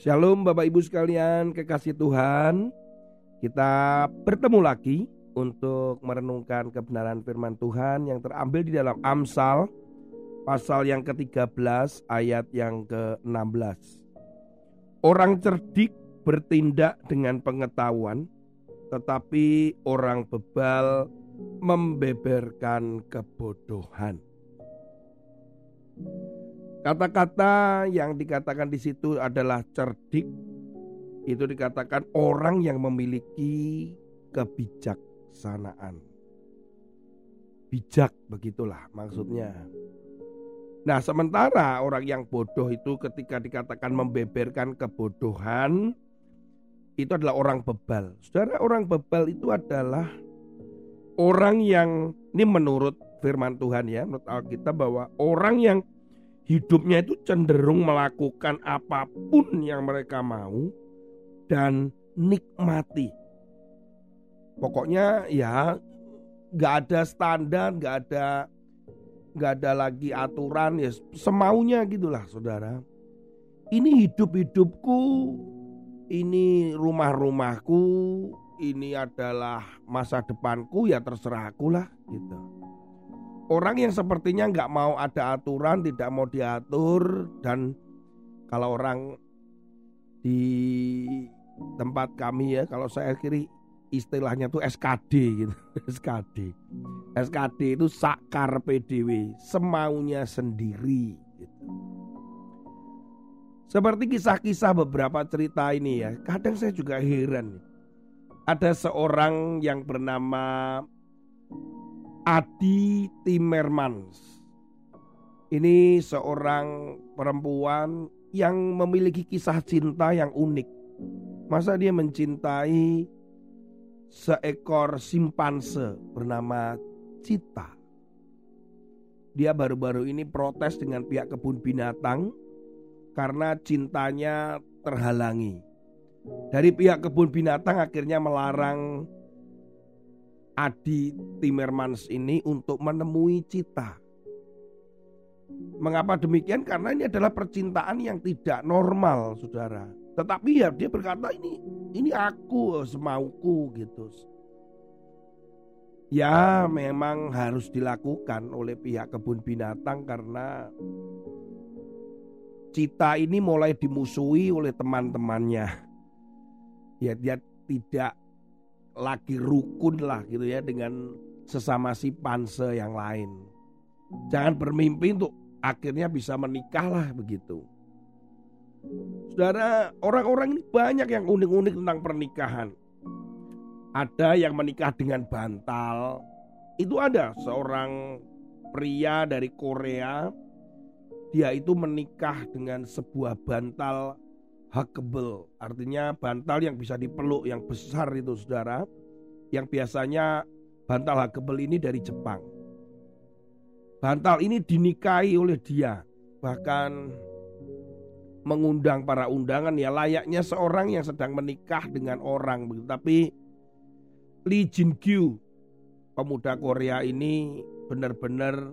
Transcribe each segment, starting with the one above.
Shalom Bapak Ibu sekalian, kekasih Tuhan. Kita bertemu lagi untuk merenungkan kebenaran firman Tuhan yang terambil di dalam Amsal pasal yang ke-13 ayat yang ke-16. Orang cerdik bertindak dengan pengetahuan, tetapi orang bebal membeberkan kebodohan. Kata-kata yang dikatakan di situ adalah cerdik. Itu dikatakan orang yang memiliki kebijaksanaan. Bijak begitulah maksudnya. Nah, sementara orang yang bodoh itu ketika dikatakan membeberkan kebodohan itu adalah orang bebal. Saudara, orang bebal itu adalah orang yang ini menurut firman Tuhan ya, menurut Alkitab bahwa orang yang hidupnya itu cenderung melakukan apa pun yang mereka mau dan nikmati. Pokoknya ya nggak ada standar, nggak ada nggak ada lagi aturan ya semaunya gitulah saudara. Ini hidup hidupku, ini rumah rumahku, ini adalah masa depanku ya terserah aku lah gitu. Orang yang sepertinya nggak mau ada aturan, tidak mau diatur dan kalau orang di tempat kami ya, kalau saya kiri istilahnya tuh SKD gitu, SKD. SKD itu sakar PDW, semaunya sendiri gitu. Seperti kisah-kisah beberapa cerita ini ya, kadang saya juga heran. Ada seorang yang bernama Adi Timmermans. Ini seorang perempuan yang memiliki kisah cinta yang unik. Masa dia mencintai seekor simpanse bernama Cita. Dia baru-baru ini protes dengan pihak kebun binatang karena cintanya terhalangi. Dari pihak kebun binatang akhirnya melarang Adi Timmermans ini untuk menemui Cita. Mengapa demikian? Karena ini adalah percintaan yang tidak normal, saudara. Tetapi ya dia berkata ini ini aku semauku gitu. Ya memang harus dilakukan oleh pihak kebun binatang karena Cita ini mulai dimusuhi oleh teman-temannya. Ya dia tidak lagi rukun lah gitu ya dengan sesama si panse yang lain. Jangan bermimpi untuk akhirnya bisa menikah lah begitu. Saudara, orang-orang ini banyak yang unik-unik tentang pernikahan. Ada yang menikah dengan bantal. Itu ada seorang pria dari Korea. Dia itu menikah dengan sebuah bantal huggable, artinya bantal yang bisa dipeluk yang besar itu saudara. Yang biasanya bantal huggable ini dari Jepang. Bantal ini dinikahi oleh dia, bahkan mengundang para undangan ya layaknya seorang yang sedang menikah dengan orang. Tapi Lee Jin Kyu, pemuda Korea ini benar-benar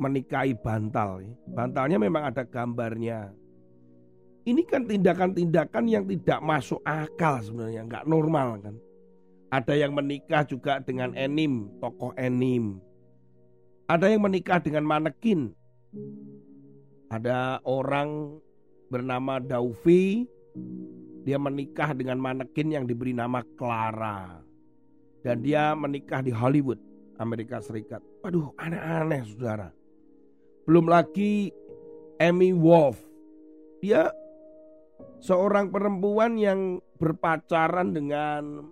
menikahi bantal. Bantalnya memang ada gambarnya ini kan tindakan-tindakan yang tidak masuk akal sebenarnya, nggak normal kan. Ada yang menikah juga dengan enim, tokoh enim. Ada yang menikah dengan manekin. Ada orang bernama Daufi, dia menikah dengan manekin yang diberi nama Clara. Dan dia menikah di Hollywood, Amerika Serikat. Waduh, aneh-aneh saudara. Belum lagi Amy Wolf. Dia seorang perempuan yang berpacaran dengan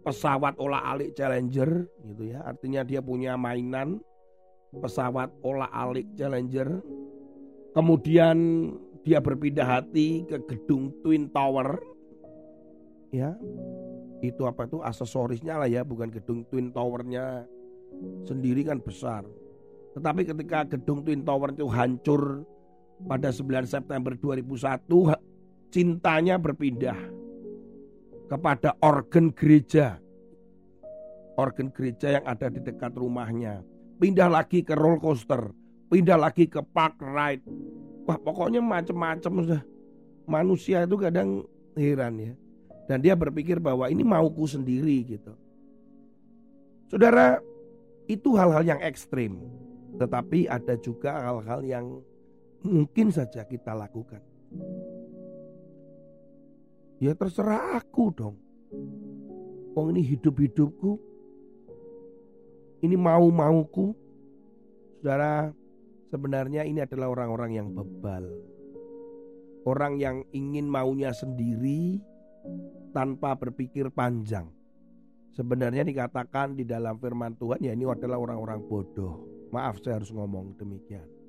pesawat olah-alik Challenger gitu ya. Artinya dia punya mainan pesawat olah-alik Challenger. Kemudian dia berpindah hati ke gedung Twin Tower. Ya. Itu apa itu aksesorisnya lah ya, bukan gedung Twin Towernya sendiri kan besar. Tetapi ketika gedung Twin Tower itu hancur pada 9 September 2001, cintanya berpindah kepada organ gereja. Organ gereja yang ada di dekat rumahnya. Pindah lagi ke roller coaster, pindah lagi ke park ride. Wah, pokoknya macam-macam sudah. Manusia itu kadang heran ya. Dan dia berpikir bahwa ini mauku sendiri gitu. Saudara, itu hal-hal yang ekstrim. Tetapi ada juga hal-hal yang mungkin saja kita lakukan. Ya terserah aku dong. Oh ini hidup-hidupku. Ini mau-mauku. Saudara, sebenarnya ini adalah orang-orang yang bebal. Orang yang ingin maunya sendiri tanpa berpikir panjang. Sebenarnya dikatakan di dalam firman Tuhan ya ini adalah orang-orang bodoh. Maaf saya harus ngomong demikian.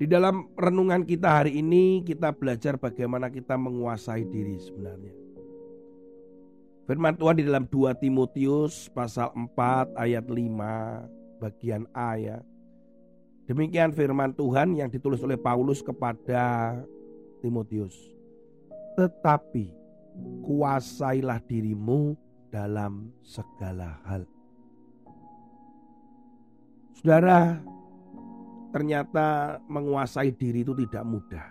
Di dalam renungan kita hari ini kita belajar bagaimana kita menguasai diri sebenarnya. Firman Tuhan di dalam 2 Timotius pasal 4 ayat 5 bagian A ya. Demikian firman Tuhan yang ditulis oleh Paulus kepada Timotius. Tetapi kuasailah dirimu dalam segala hal. Saudara, ternyata menguasai diri itu tidak mudah.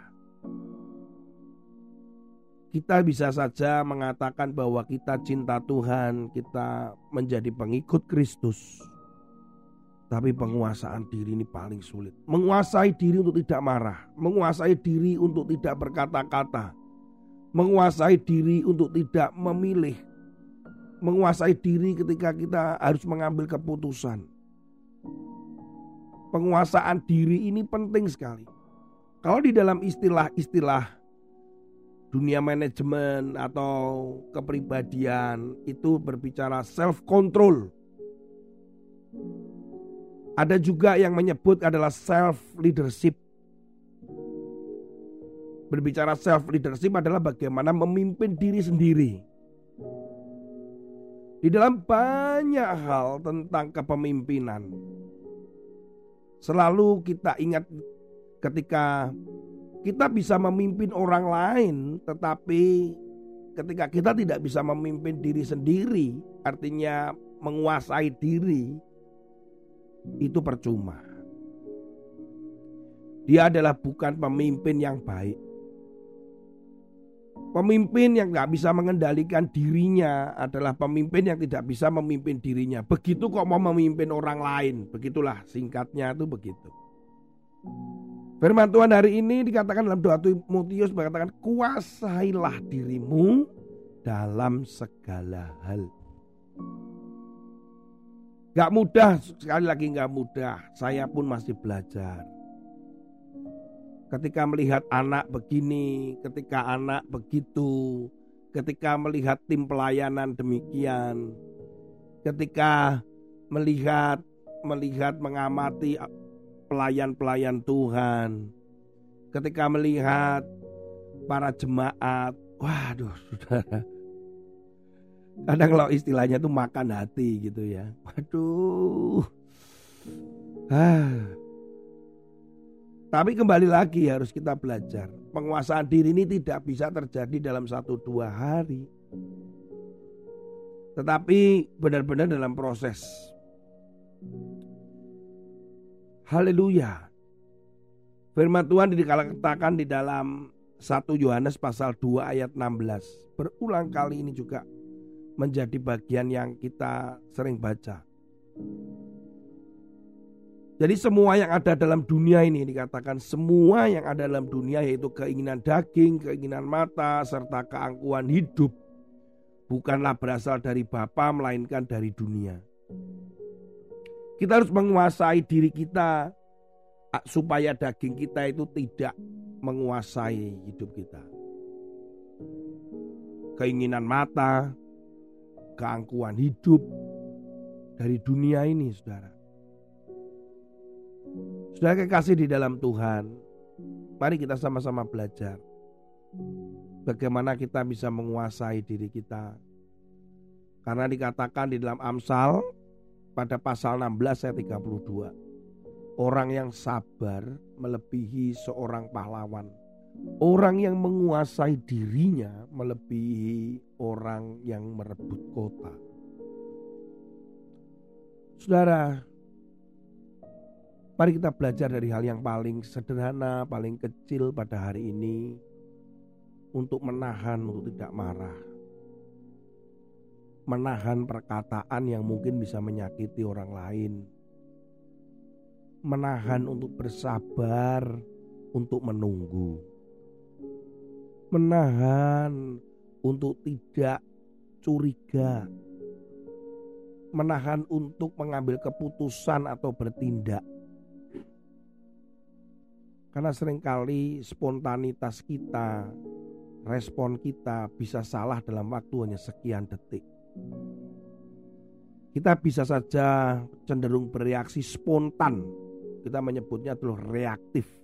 Kita bisa saja mengatakan bahwa kita cinta Tuhan, kita menjadi pengikut Kristus. Tapi penguasaan diri ini paling sulit. Menguasai diri untuk tidak marah, menguasai diri untuk tidak berkata-kata, menguasai diri untuk tidak memilih, menguasai diri ketika kita harus mengambil keputusan penguasaan diri ini penting sekali. Kalau di dalam istilah-istilah dunia manajemen atau kepribadian itu berbicara self control. Ada juga yang menyebut adalah self leadership. Berbicara self leadership adalah bagaimana memimpin diri sendiri. Di dalam banyak hal tentang kepemimpinan, Selalu kita ingat ketika kita bisa memimpin orang lain, tetapi ketika kita tidak bisa memimpin diri sendiri, artinya menguasai diri, itu percuma. Dia adalah bukan pemimpin yang baik. Pemimpin yang nggak bisa mengendalikan dirinya adalah pemimpin yang tidak bisa memimpin dirinya. Begitu kok mau memimpin orang lain. Begitulah singkatnya itu begitu. Firman Tuhan hari ini dikatakan dalam doa Timotius mengatakan kuasailah dirimu dalam segala hal. Gak mudah sekali lagi gak mudah. Saya pun masih belajar ketika melihat anak begini, ketika anak begitu, ketika melihat tim pelayanan demikian, ketika melihat melihat mengamati pelayan-pelayan Tuhan, ketika melihat para jemaat, waduh, saudara. Kadang kalau istilahnya tuh makan hati gitu ya. Waduh. Ah, tapi kembali lagi harus kita belajar. Penguasaan diri ini tidak bisa terjadi dalam satu dua hari. Tetapi benar-benar dalam proses. Haleluya. Firman Tuhan dikatakan di dalam 1 Yohanes pasal 2 ayat 16. Berulang kali ini juga menjadi bagian yang kita sering baca. Jadi semua yang ada dalam dunia ini dikatakan semua yang ada dalam dunia yaitu keinginan daging, keinginan mata, serta keangkuhan hidup bukanlah berasal dari Bapa melainkan dari dunia. Kita harus menguasai diri kita supaya daging kita itu tidak menguasai hidup kita. Keinginan mata, keangkuhan hidup dari dunia ini, saudara. Saudara kekasih di dalam Tuhan, mari kita sama-sama belajar bagaimana kita bisa menguasai diri kita. Karena dikatakan di dalam Amsal pada pasal 16 ayat 32. Orang yang sabar melebihi seorang pahlawan. Orang yang menguasai dirinya melebihi orang yang merebut kota. Saudara, mari kita belajar dari hal yang paling sederhana, paling kecil pada hari ini untuk menahan untuk tidak marah. Menahan perkataan yang mungkin bisa menyakiti orang lain. Menahan untuk bersabar untuk menunggu menahan untuk tidak curiga, menahan untuk mengambil keputusan atau bertindak. Karena sering kali spontanitas kita, respon kita bisa salah dalam waktu hanya sekian detik. Kita bisa saja cenderung bereaksi spontan. Kita menyebutnya adalah reaktif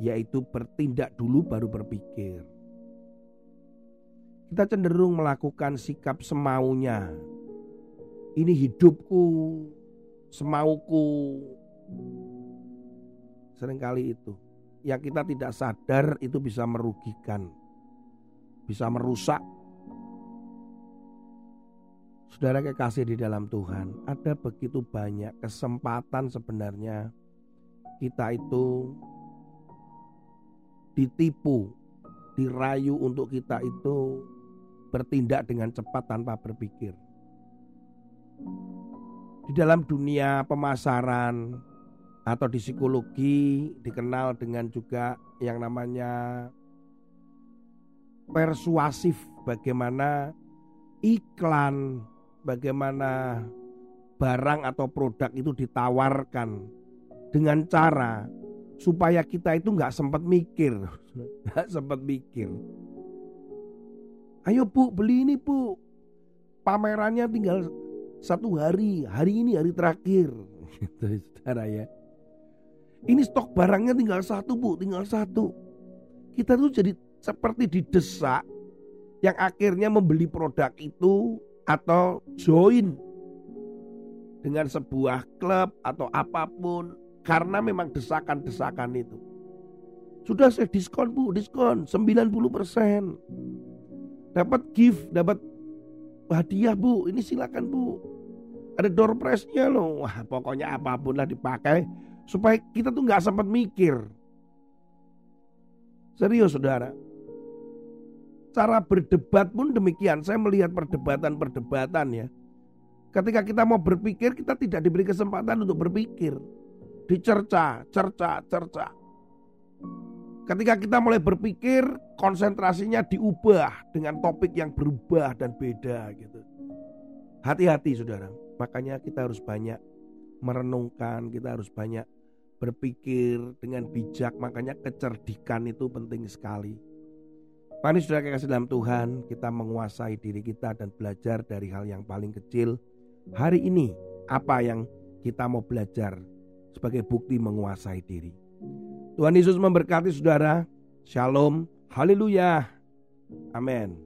yaitu bertindak dulu baru berpikir. Kita cenderung melakukan sikap semaunya. Ini hidupku, semauku. Seringkali itu. Yang kita tidak sadar itu bisa merugikan. Bisa merusak. Saudara kekasih di dalam Tuhan, ada begitu banyak kesempatan sebenarnya kita itu ditipu, dirayu untuk kita itu bertindak dengan cepat tanpa berpikir. Di dalam dunia pemasaran atau di psikologi dikenal dengan juga yang namanya persuasif bagaimana iklan, bagaimana barang atau produk itu ditawarkan dengan cara supaya kita itu nggak sempat mikir, nggak sempat mikir. Ayo bu beli ini bu, pamerannya tinggal satu hari, hari ini hari terakhir, gitu saudara ya. Ini stok barangnya tinggal satu bu, tinggal satu. Kita tuh jadi seperti didesak yang akhirnya membeli produk itu atau join dengan sebuah klub atau apa pun karena memang desakan-desakan itu. Sudah saya diskon bu, diskon 90%. Dapat gift, dapat hadiah bu, ini silakan bu. Ada door prize-nya loh. Wah pokoknya apa pun lah dipakai. Supaya kita tuh nggak sempat mikir. Serius saudara. Cara berdebat pun demikian. Saya melihat perdebatan-perdebatan ya. Ketika kita mau berpikir, kita tidak diberi kesempatan untuk berpikir dicerca, cerca, cerca. Ketika kita mulai berpikir, konsentrasinya diubah dengan topik yang berubah dan beda gitu. Hati-hati saudara, makanya kita harus banyak merenungkan, kita harus banyak berpikir dengan bijak, makanya kecerdikan itu penting sekali. Mari sudah kasih dalam Tuhan, kita menguasai diri kita dan belajar dari hal yang paling kecil. Hari ini, apa yang kita mau belajar sebagai bukti menguasai diri. Tuhan Yesus memberkati saudara. Shalom. Haleluya. Amin.